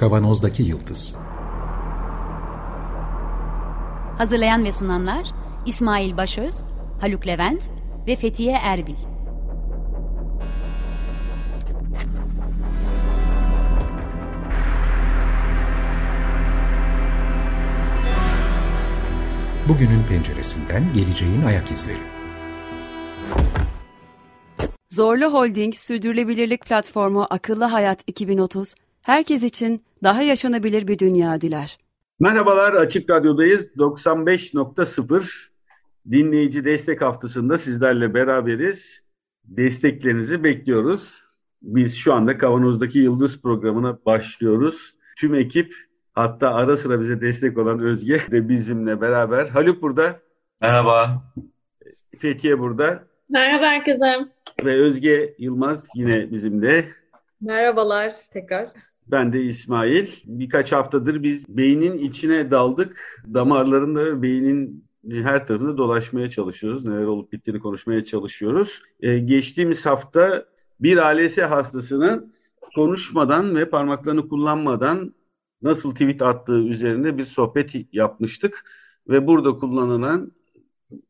Kavanozdaki Yıldız Hazırlayan ve sunanlar İsmail Başöz, Haluk Levent ve Fethiye Erbil. Bugünün penceresinden geleceğin ayak izleri. Zorlu Holding Sürdürülebilirlik Platformu Akıllı Hayat 2030, herkes için daha yaşanabilir bir dünya diler. Merhabalar, Açık Radyo'dayız. 95.0 dinleyici destek haftasında sizlerle beraberiz. Desteklerinizi bekliyoruz. Biz şu anda Kavanoz'daki Yıldız programına başlıyoruz. Tüm ekip hatta ara sıra bize destek olan Özge de bizimle beraber. Haluk burada. Merhaba. Fethiye burada. Merhaba herkese. Ve Özge Yılmaz yine bizimle. Merhabalar tekrar. Ben de İsmail. Birkaç haftadır biz beynin içine daldık. Damarlarında ve beynin her tarafında dolaşmaya çalışıyoruz. Neler olup bittiğini konuşmaya çalışıyoruz. Ee, geçtiğimiz hafta bir ALS hastasının konuşmadan ve parmaklarını kullanmadan nasıl tweet attığı üzerine bir sohbet yapmıştık. Ve burada kullanılan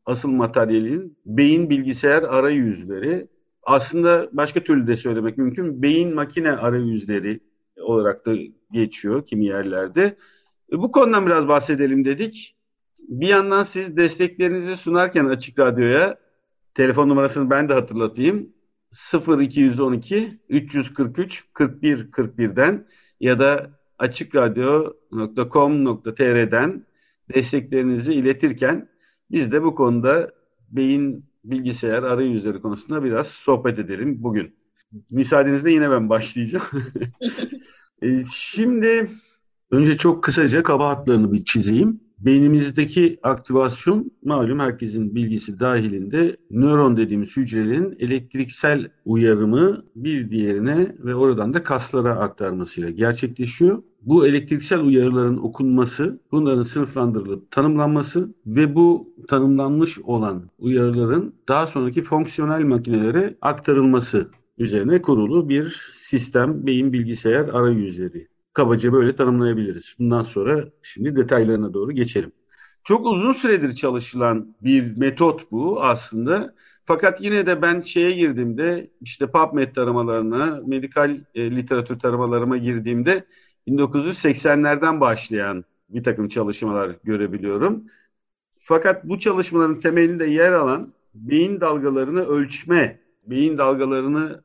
asıl materyalin beyin bilgisayar arayüzleri. Aslında başka türlü de söylemek mümkün. Beyin makine arayüzleri olarak da geçiyor kimi yerlerde. E, bu konudan biraz bahsedelim dedik. Bir yandan siz desteklerinizi sunarken Açık Radyo'ya telefon numarasını ben de hatırlatayım. 0212 343 41 41'den ya da açıkradyo.com.tr'den desteklerinizi iletirken biz de bu konuda beyin bilgisayar arayüzleri konusunda biraz sohbet edelim bugün. Müsaadenizle yine ben başlayacağım. e, şimdi önce çok kısaca kaba hatlarını bir çizeyim. Beynimizdeki aktivasyon malum herkesin bilgisi dahilinde nöron dediğimiz hücrelerin elektriksel uyarımı bir diğerine ve oradan da kaslara aktarmasıyla gerçekleşiyor. Bu elektriksel uyarıların okunması, bunların sınıflandırılıp tanımlanması ve bu tanımlanmış olan uyarıların daha sonraki fonksiyonel makinelere aktarılması üzerine kurulu bir sistem beyin bilgisayar arayüzleri. Kabaca böyle tanımlayabiliriz. Bundan sonra şimdi detaylarına doğru geçelim. Çok uzun süredir çalışılan bir metot bu aslında. Fakat yine de ben şeye girdiğimde işte PubMed taramalarına, medikal e, literatür taramalarıma girdiğimde 1980'lerden başlayan bir takım çalışmalar görebiliyorum. Fakat bu çalışmaların temelinde yer alan beyin dalgalarını ölçme, beyin dalgalarını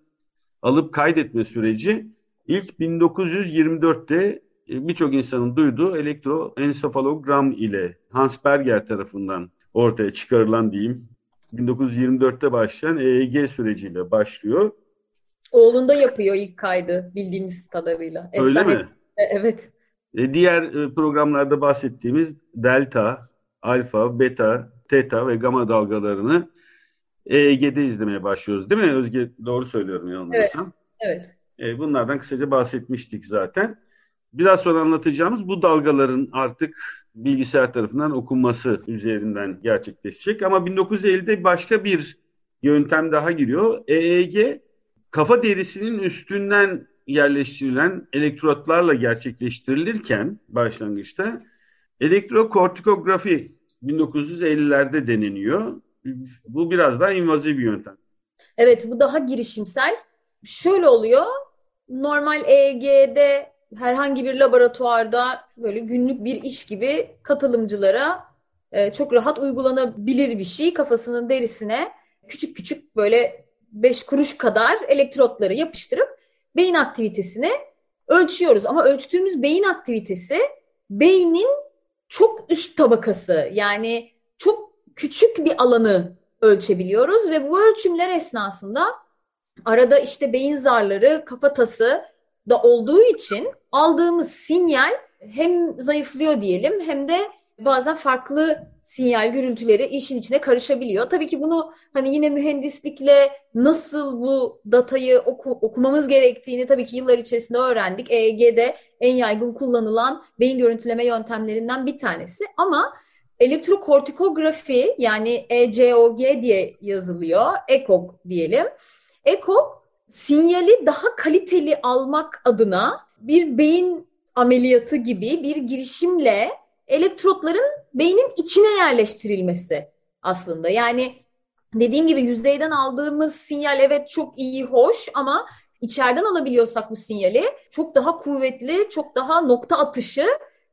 alıp kaydetme süreci ilk 1924'te e, birçok insanın duyduğu elektroensefalogram ile Hans Berger tarafından ortaya çıkarılan diyeyim 1924'te başlayan EEG süreciyle başlıyor. Oğlunda yapıyor ilk kaydı bildiğimiz kadarıyla. Efsane. Öyle mi? E, evet. E, diğer programlarda bahsettiğimiz delta, alfa, beta, teta ve gamma dalgalarını EEG'de izlemeye başlıyoruz. Değil mi Özge? Doğru söylüyorum yanılmıyorsam. Evet. evet. E, bunlardan kısaca bahsetmiştik zaten. Biraz sonra anlatacağımız bu dalgaların artık bilgisayar tarafından okunması üzerinden gerçekleşecek. Ama 1950'de başka bir yöntem daha giriyor. EEG kafa derisinin üstünden yerleştirilen elektrotlarla gerçekleştirilirken başlangıçta elektrokortikografi 1950'lerde deneniyor. Bu biraz daha invaziv bir yöntem. Evet bu daha girişimsel. Şöyle oluyor. Normal EEG'de herhangi bir laboratuvarda böyle günlük bir iş gibi katılımcılara e, çok rahat uygulanabilir bir şey. Kafasının derisine küçük küçük böyle 5 kuruş kadar elektrotları yapıştırıp beyin aktivitesini ölçüyoruz. Ama ölçtüğümüz beyin aktivitesi beynin çok üst tabakası yani küçük bir alanı ölçebiliyoruz ve bu ölçümler esnasında arada işte beyin zarları, kafatası da olduğu için aldığımız sinyal hem zayıflıyor diyelim hem de bazen farklı sinyal gürültüleri işin içine karışabiliyor. Tabii ki bunu hani yine mühendislikle nasıl bu datayı oku, okumamız gerektiğini tabii ki yıllar içerisinde öğrendik. EEG'de en yaygın kullanılan beyin görüntüleme yöntemlerinden bir tanesi ama elektrokortikografi yani ECOG diye yazılıyor. ECOG diyelim. ECOG sinyali daha kaliteli almak adına bir beyin ameliyatı gibi bir girişimle elektrotların beynin içine yerleştirilmesi aslında. Yani dediğim gibi yüzeyden aldığımız sinyal evet çok iyi, hoş ama içeriden alabiliyorsak bu sinyali çok daha kuvvetli, çok daha nokta atışı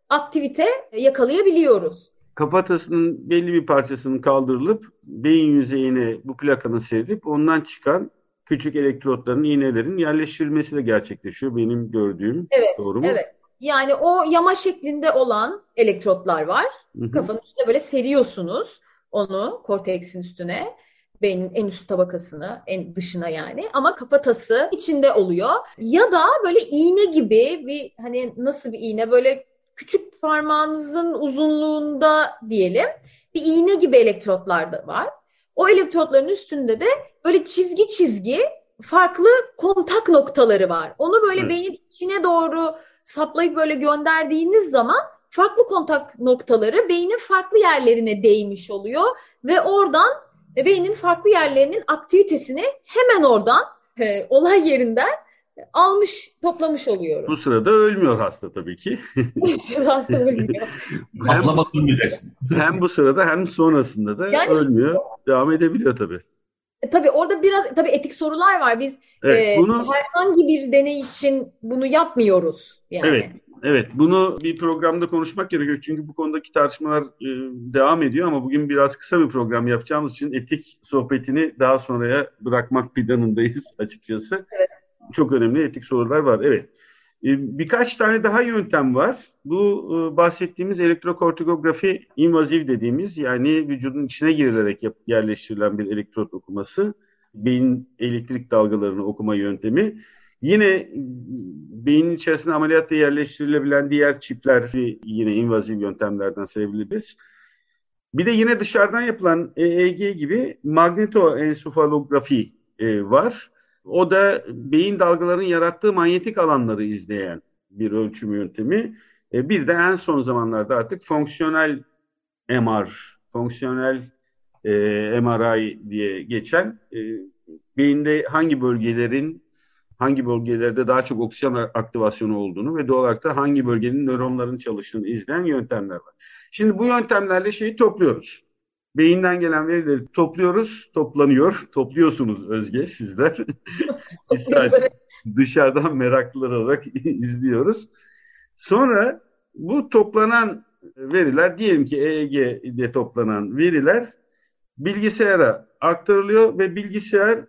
aktivite yakalayabiliyoruz. Kafatasının belli bir parçasının kaldırılıp beyin yüzeyine bu plakanın serilip ondan çıkan küçük elektrotların, iğnelerin yerleştirilmesi de gerçekleşiyor benim gördüğüm. Evet, Doğru mu? evet. Yani o yama şeklinde olan elektrotlar var. Hı hı. Kafanın üstüne böyle seriyorsunuz onu korteksin üstüne. Beynin en üst tabakasını, en dışına yani. Ama kafatası içinde oluyor. Ya da böyle iğne gibi bir hani nasıl bir iğne böyle küçük parmağınızın uzunluğunda diyelim bir iğne gibi elektrotlar da var. O elektrotların üstünde de böyle çizgi çizgi farklı kontak noktaları var. Onu böyle Evet. beynin içine doğru saplayıp böyle gönderdiğiniz zaman farklı kontak noktaları beynin farklı yerlerine değmiş oluyor ve oradan e, beynin farklı yerlerinin aktivitesini hemen oradan e, olay yerinden almış, toplamış Bu oluyoruz. sırada ölmüyor hasta tabii ki. Hasta ölmüyor. Fazla bakılmayacaksın. Hem bu sırada hem sonrasında da Yani- ölmüyor. Devam edebiliyor tabii. E, Tabii orada biraz tabii etik sorular var. Biz Evet, e, bunu herhangi bir deney için bunu yapmıyoruz yani. Evet. Evet, bunu bir programda konuşmak gerekiyor. Çünkü bu konudaki tartışmalar e, devam ediyor ama bugün biraz kısa bir program yapacağımız için etik sohbetini daha sonraya bırakmak planındayız açıkçası. Evet. Çok önemli etik sorular var. Evet. E, birkaç tane daha yöntem var. Bu e, bahsettiğimiz elektrokortikografi invaziv dediğimiz yani vücudun içine girilerek yerleştirilen bir elektrot okuması. Beyin elektrik dalgalarını okuma yöntemi. Yine beynin içerisine ameliyatla yerleştirilebilen diğer çipler yine invaziv yöntemlerden sayabiliriz. Bir de yine dışarıdan yapılan EEG gibi magnetoensefalografi e, var. O da beyin dalgalarının yarattığı manyetik alanları izleyen bir ölçüm yöntemi. E, bir de en son zamanlarda artık fonksiyonel MR, fonksiyonel e, MRI diye geçen e, beyinde hangi bölgelerin hangi bölgelerde daha çok oksijen aktivasyonu olduğunu ve doğal olarak da hangi bölgenin nöronların çalıştığını izleyen yöntemler var. Şimdi bu yöntemlerle şeyi topluyoruz. Beyinden gelen verileri topluyoruz, toplanıyor. Topluyorsunuz Özge sizler. Biz dışarıdan meraklılar olarak izliyoruz. Sonra bu toplanan veriler diyelim ki EEG'de toplanan veriler bilgisayara aktarılıyor ve bilgisayar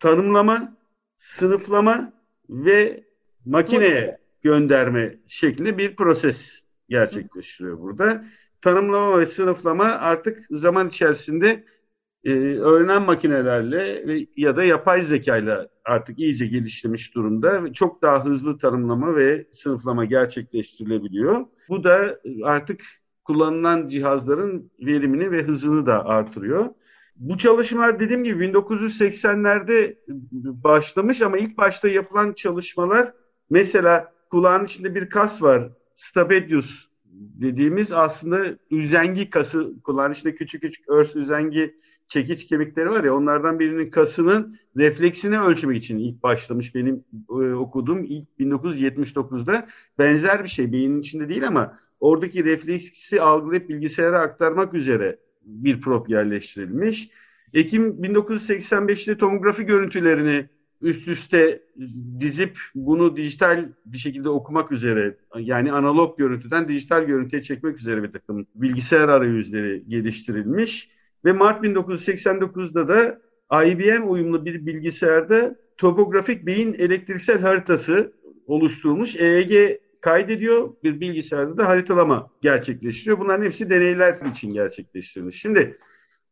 tanımlama, sınıflama ve makineye gönderme şeklinde bir proses gerçekleştiriyor burada. Tanımlama ve sınıflama artık zaman içerisinde e, öğrenen makinelerle ve ya da yapay zekayla artık iyice geliştirmiş durumda ve çok daha hızlı tanımlama ve sınıflama gerçekleştirilebiliyor. Bu da artık kullanılan cihazların verimini ve hızını da artırıyor. Bu çalışmalar dediğim gibi 1980'lerde başlamış ama ilk başta yapılan çalışmalar mesela kulağın içinde bir kas var. Stapedius dediğimiz aslında üzengi kası içinde küçük küçük örs üzengi çekiç kemikleri var ya onlardan birinin kasının refleksini ölçmek için ilk başlamış benim e, okuduğum ilk 1979'da benzer bir şey beynin içinde değil ama oradaki refleksi algılayıp bilgisayara aktarmak üzere bir prop yerleştirilmiş. Ekim 1985'te tomografi görüntülerini üst üste dizip bunu dijital bir şekilde okumak üzere yani analog görüntüden dijital görüntüye çekmek üzere bir takım bilgisayar arayüzleri geliştirilmiş ve Mart 1989'da da IBM uyumlu bir bilgisayarda topografik beyin elektriksel haritası oluşturulmuş EEG kaydediyor. Bir bilgisayarda da haritalama gerçekleştiriyor. Bunların hepsi deneyler için gerçekleştirilmiş. Şimdi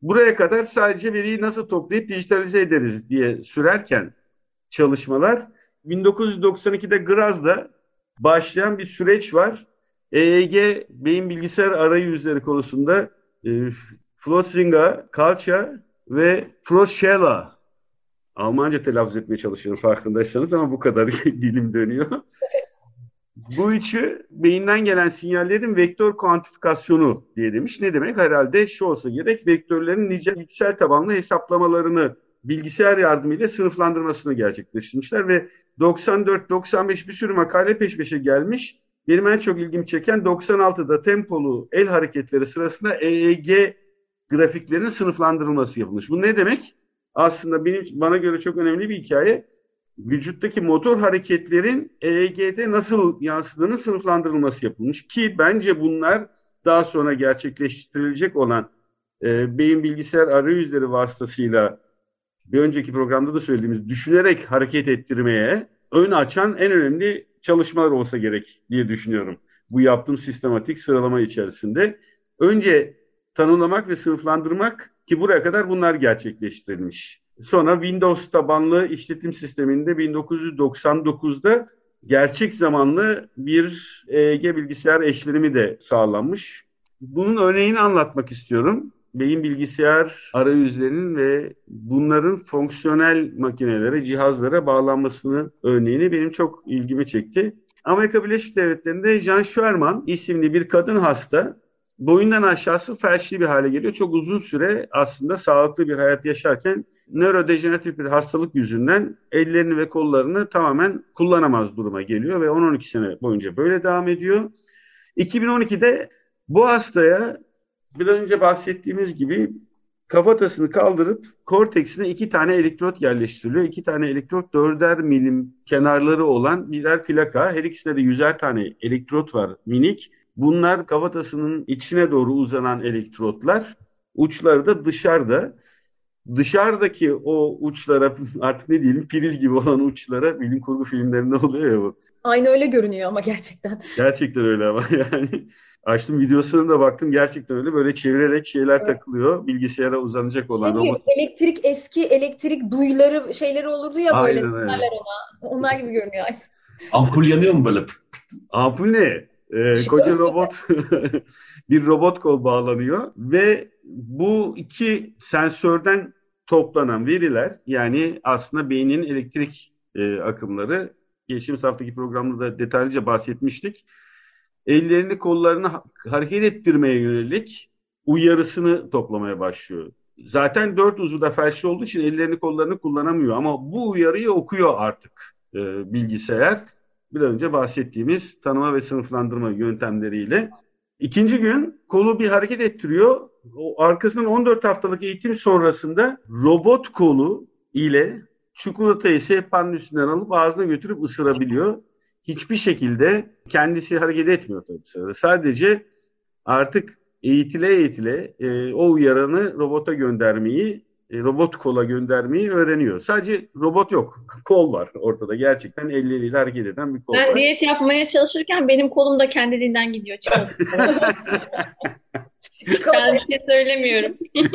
buraya kadar sadece veriyi nasıl toplayıp dijitalize ederiz diye sürerken çalışmalar 1992'de Graz'da başlayan bir süreç var. EEG beyin bilgisayar arayüzleri konusunda e, Flotzinga, Kalça ve Froschella Almanca telaffuz etmeye çalışıyorum farkındaysanız ama bu kadar dilim dönüyor. Bu üçü beyinden gelen sinyallerin vektör kuantifikasyonu diye demiş. Ne demek? Herhalde şu olsa gerek vektörlerin niceliksel tabanlı hesaplamalarını bilgisayar yardımıyla sınıflandırmasını gerçekleştirmişler ve 94-95 bir sürü makale peş peşe gelmiş. benim en çok ilgimi çeken 96'da tempolu el hareketleri sırasında EEG grafiklerinin sınıflandırılması yapılmış. Bu ne demek? Aslında benim bana göre çok önemli bir hikaye. Vücuttaki motor hareketlerin EEG'de nasıl yansıdığının sınıflandırılması yapılmış ki bence bunlar daha sonra gerçekleştirilecek olan e, beyin bilgisayar arayüzleri vasıtasıyla bir önceki programda da söylediğimiz düşünerek hareket ettirmeye ön açan en önemli çalışmalar olsa gerek diye düşünüyorum. Bu yaptığım sistematik sıralama içerisinde. Önce tanımlamak ve sınıflandırmak ki buraya kadar bunlar gerçekleştirilmiş. Sonra Windows tabanlı işletim sisteminde 1999'da gerçek zamanlı bir EEG bilgisayar eşlenimi de sağlanmış. Bunun örneğini anlatmak istiyorum. Beyin bilgisayar arayüzlerinin ve bunların fonksiyonel makinelere, cihazlara bağlanmasını örneğini benim çok ilgimi çekti. Amerika Birleşik Devletleri'nde Jean Sherman isimli bir kadın hasta boyundan aşağısı felçli bir hale geliyor. Çok uzun süre aslında sağlıklı bir hayat yaşarken nörodejeneratif bir hastalık yüzünden ellerini ve kollarını tamamen kullanamaz duruma geliyor ve 10-12 sene boyunca böyle devam ediyor. 2012'de bu hastaya biraz önce bahsettiğimiz gibi kafatasını kaldırıp korteksine iki tane elektrot yerleştiriliyor. İki tane elektrot dörder milim kenarları olan birer plaka. Her ikisinde de yüzer tane elektrot var minik. Bunlar kafatasının içine doğru uzanan elektrotlar. Uçları da dışarıda. Dışarıdaki o uçlara artık ne diyelim priz gibi olan uçlara bilim kurgu filmlerinde oluyor ya bu. Aynı öyle görünüyor ama gerçekten. Gerçekten öyle ama yani. Açtım videosuna da baktım gerçekten öyle böyle çevirerek şeyler evet. takılıyor bilgisayara uzanacak olan Çünkü robot. elektrik eski elektrik duyuları şeyleri olurdu ya böyle Aynen öyle. derler ona. Onlar gibi görünüyor. Ampul yanıyor mu böyle? Ampul ne? Ee, koca robot bir robot kol bağlanıyor ve bu iki sensörden toplanan veriler yani aslında beynin elektrik e, akımları geçtiğimiz haftaki programda da detaylıca bahsetmiştik. Ellerini kollarını hareket ettirmeye yönelik uyarısını toplamaya başlıyor. Zaten dört uzvuda felçli olduğu için ellerini kollarını kullanamıyor ama bu uyarıyı okuyor artık e, bilgisayar bir önce bahsettiğimiz tanıma ve sınıflandırma yöntemleriyle. İkinci gün kolu bir hareket ettiriyor. O arkasından 14 haftalık eğitim sonrasında robot kolu ile çikolatayı sehpanın üstünden alıp ağzına götürüp ısırabiliyor. Hiçbir şekilde kendisi hareket etmiyor tabii sırada. Sadece artık eğitile eğitile e, o uyaranı robota göndermeyi e, robot kola göndermeyi öğreniyor. Sadece robot yok. Kol var ortada. Gerçekten elleriyle hareket eden bir kol ben var. Ben diyet yapmaya çalışırken benim kolum da kendiliğinden gidiyor. ben bir şey söylemiyorum.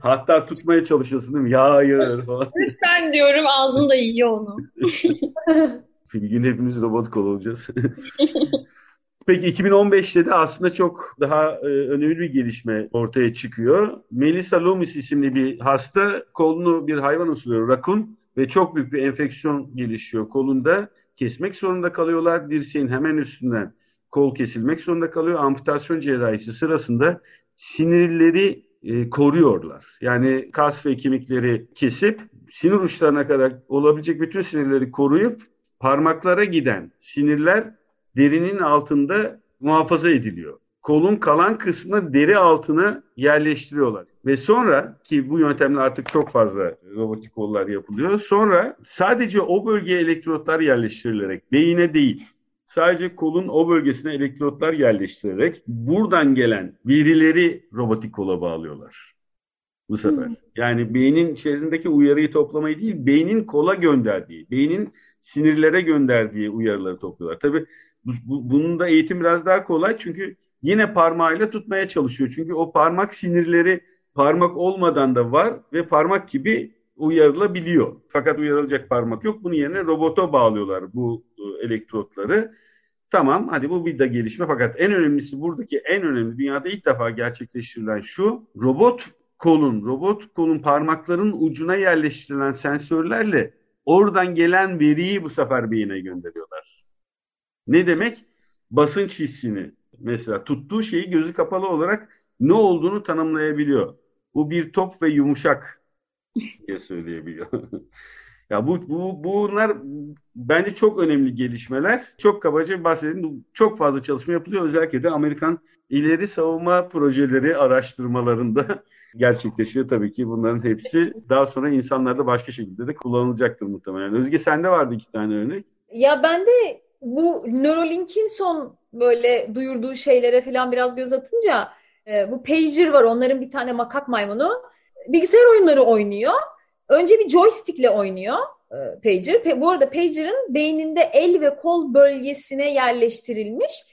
Hatta tutmaya çalışıyorsun değil mi? Ya hayır falan. Lütfen diyorum ağzım da yiyor onu. Bir gün hepimiz robot kol olacağız. Peki 2015'te de aslında çok daha e, önemli bir gelişme ortaya çıkıyor. Melissa Loomis isimli bir hasta kolunu bir hayvan ısırıyor, rakun ve çok büyük bir enfeksiyon gelişiyor kolunda. Kesmek zorunda kalıyorlar. Dirseğin hemen üstünden kol kesilmek zorunda kalıyor. Amputasyon cerrahisi sırasında sinirleri e, koruyorlar. Yani kas ve kemikleri kesip sinir uçlarına kadar olabilecek bütün sinirleri koruyup parmaklara giden sinirler derinin altında muhafaza ediliyor. Kolun kalan kısmını deri altına yerleştiriyorlar. Ve sonra ki bu yöntemle artık çok fazla robotik kollar yapılıyor. Sonra sadece o bölgeye elektrotlar yerleştirilerek beyine değil sadece kolun o bölgesine elektrotlar yerleştirerek buradan gelen verileri robotik kola bağlıyorlar. Bu sefer. Hmm. Yani beynin içerisindeki uyarıyı toplamayı değil, beynin kola gönderdiği, beynin sinirlere gönderdiği uyarıları topluyorlar. Tabii bu, bu, bunun da eğitim biraz daha kolay çünkü yine parmağıyla tutmaya çalışıyor. Çünkü o parmak sinirleri parmak olmadan da var ve parmak gibi uyarılabiliyor. Fakat uyarılacak parmak yok. Bunun yerine robota bağlıyorlar bu e, elektrotları. Tamam hadi bu bir de gelişme fakat en önemlisi buradaki en önemli dünyada ilk defa gerçekleştirilen şu robot kolun, robot kolun parmakların ucuna yerleştirilen sensörlerle oradan gelen veriyi bu sefer beyine gönderiyorlar. Ne demek? Basınç hissini mesela tuttuğu şeyi gözü kapalı olarak ne olduğunu tanımlayabiliyor. Bu bir top ve yumuşak diye söyleyebiliyor. Ya bu, bu bunlar bence çok önemli gelişmeler. Çok kabaca bahsedeyim. Çok fazla çalışma yapılıyor. Özellikle de Amerikan ileri savunma projeleri araştırmalarında gerçekleşiyor tabii ki. Bunların hepsi daha sonra insanlarda başka şekilde de kullanılacaktır muhtemelen. Özge sende vardı iki tane örnek. Ya ben de bu Neuralink'in son böyle duyurduğu şeylere falan biraz göz atınca e, bu pager var. Onların bir tane makak maymunu. Bilgisayar oyunları oynuyor. Önce bir joystickle oynuyor e, pager. Pe- bu arada pager'ın beyninde el ve kol bölgesine yerleştirilmiş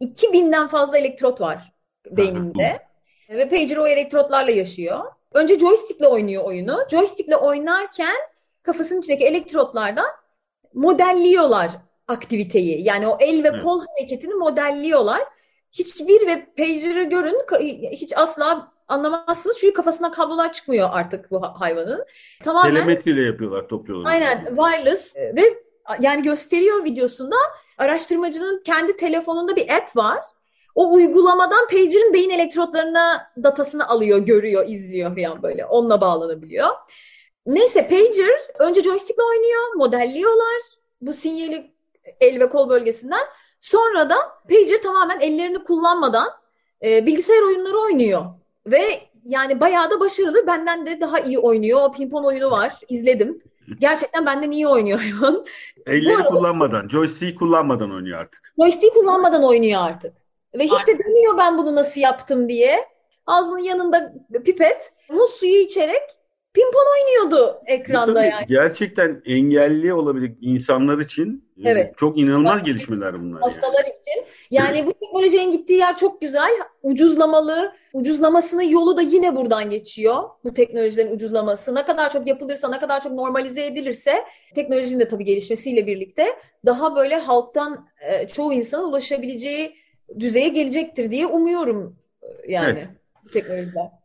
2000'den fazla elektrot var beyninde. Ve pager o elektrotlarla yaşıyor. Önce joystickle oynuyor oyunu. Joystickle oynarken kafasının içindeki elektrotlardan modelliyorlar aktiviteyi. Yani o el ve kol hareketini modelliyorlar. Hiçbir ve pager'ı görün hiç asla anlamazsınız çünkü kafasına kablolar çıkmıyor artık bu ha- hayvanın. Tamamen Telemetriyle yapıyorlar, topluyorlar. aynen wireless e, ve yani gösteriyor videosunda araştırmacının kendi telefonunda bir app var. O uygulamadan pager'ın beyin elektrotlarına datasını alıyor, görüyor, izliyor falan böyle. Onunla bağlanabiliyor. Neyse pager önce joystickle oynuyor, modelliyorlar bu sinyali el ve kol bölgesinden. Sonra da pager tamamen ellerini kullanmadan e, bilgisayar oyunları oynuyor. Ve yani bayağı da başarılı. Benden de daha iyi oynuyor. O pimpon oyunu var. İzledim. Gerçekten benden iyi oynuyor hayvan. Elleri arada- kullanmadan, joystick'i kullanmadan oynuyor artık. Joystick kullanmadan oynuyor artık. Ve hiç de demiyor ben bunu nasıl yaptım diye. Ağzının yanında pipet, muz suyu içerek pimpon oynuyordu ekranda yani. Gerçekten engelli olabilir insanlar için e, Evet. çok inanılmaz gelişmeler bunlar. yani. Hastalar için. Yani bu teknolojinin gittiği yer çok güzel. Ucuzlamalı. Ucuzlamasının yolu da yine buradan geçiyor. Bu teknolojilerin ucuzlaması. Ne kadar çok yapılırsa, ne kadar çok normalize edilirse teknolojinin de tabii gelişmesiyle birlikte daha böyle halktan e, çoğu insanın ulaşabileceği düzeye gelecektir diye umuyorum e, yani Evet. bu teknolojiler.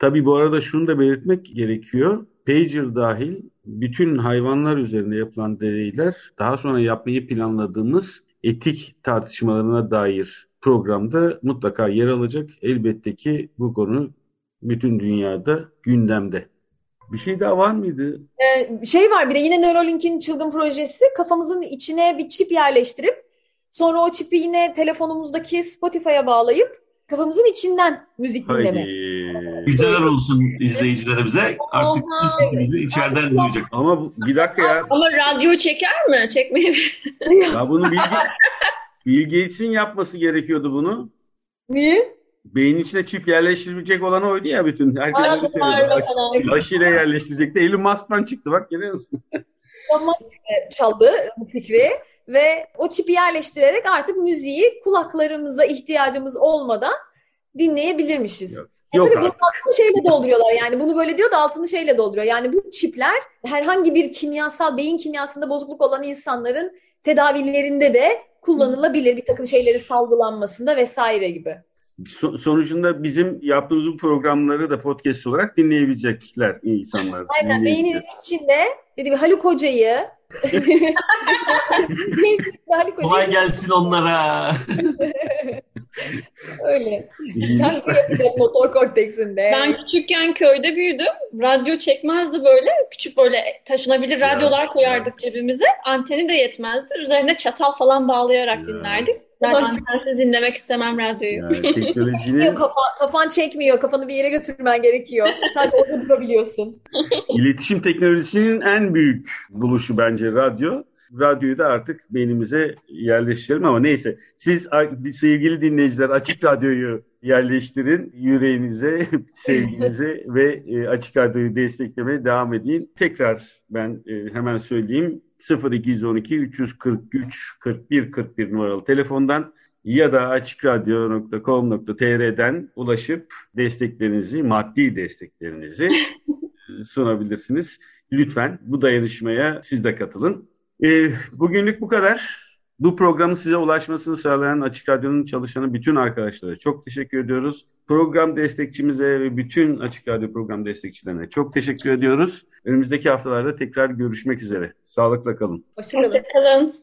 Tabii bu arada şunu da belirtmek gerekiyor. Pager dahil bütün hayvanlar üzerinde yapılan deneyler daha sonra yapmayı planladığımız etik tartışmalarına dair programda mutlaka yer alacak. Elbette ki bu konu bütün dünyada gündemde. Bir şey daha var mıydı? Ee, şey var bir de yine Neuralink'in çılgın projesi kafamızın içine bir çip yerleştirip sonra o çipi yine telefonumuzdaki Spotify'a bağlayıp kafamızın içinden müzik dinleme. Haydi. Müjdeler olsun izleyicilerimize. Artık bizi içeriden duyacak. Ama bu- bir dakika ya. Ama radyo çeker mi? Çekmeyebilir. Ya bunu Bill, Bill Gates'in yapması gerekiyordu bunu. Niye? Beynin içine çip yerleştirilecek olan oydu ya bütün. Herkes Arada onu söyledi. Bağırma Aş- falan. Aşıyla yerleştirecekti. Elon Musk'tan çıktı bak görüyor musun? Elon Musk, e, çaldı bu fikri ve o çipi yerleştirerek artık müziği kulaklarımıza ihtiyacımız olmadan dinleyebilirmişiz. Yok. E Yok tabii bunu artık. altını şeyle dolduruyorlar yani bunu böyle diyor da altını şeyle dolduruyor. Yani bu çipler herhangi bir kimyasal beyin kimyasında bozukluk olan insanların tedavilerinde de kullanılabilir bir takım şeyleri salgılanmasında vesaire gibi. So- sonucunda bizim yaptığımız bu programları da podcast olarak dinleyebilecekler insanlar. Aynen beyninin içinde dediğim Haluk Hoca'yı Haluk Kolay Hoca'yı gelsin onlara. öyle. Yapacak motor korteksinde. Ben küçükken köyde büyüdüm. Radyo çekmezdi böyle. Küçük böyle taşınabilir Ya, radyolar koyardık cebimize. Anteni de yetmezdi. Üzerine çatal falan bağlayarak Ya. dinlerdik. Ben antensiz dinlemek istemem radyoyu. Yani teknolojinin Yok, kafa, kafan çekmiyor. Kafanı bir yere götürmen gerekiyor. Sadece orada durabiliyorsun. iletişim teknolojisinin en büyük buluşu bence radyo. Radyoyu da artık beynimize yerleştirelim ama neyse. Siz sevgili dinleyiciler Açık Radyo'yu yerleştirin yüreğinize, sevginize ve e, Açık Radyo'yu desteklemeye devam edin. Tekrar ben e, hemen söyleyeyim 0212 343 41 41 numaralı telefondan ya da açıkradyo.com.tr'den ulaşıp desteklerinizi, maddi desteklerinizi sunabilirsiniz. Lütfen bu dayanışmaya siz de katılın. Ee, bugünlük bu kadar. Bu programın size ulaşmasını sağlayan Açık Radyo'nun çalışanı bütün arkadaşlara çok teşekkür ediyoruz. Program destekçimize ve bütün Açık Radyo program destekçilerine çok teşekkür ediyoruz. Önümüzdeki haftalarda tekrar görüşmek üzere. Sağlıkla kalın. Hoşçakalın. Hoşçakalın.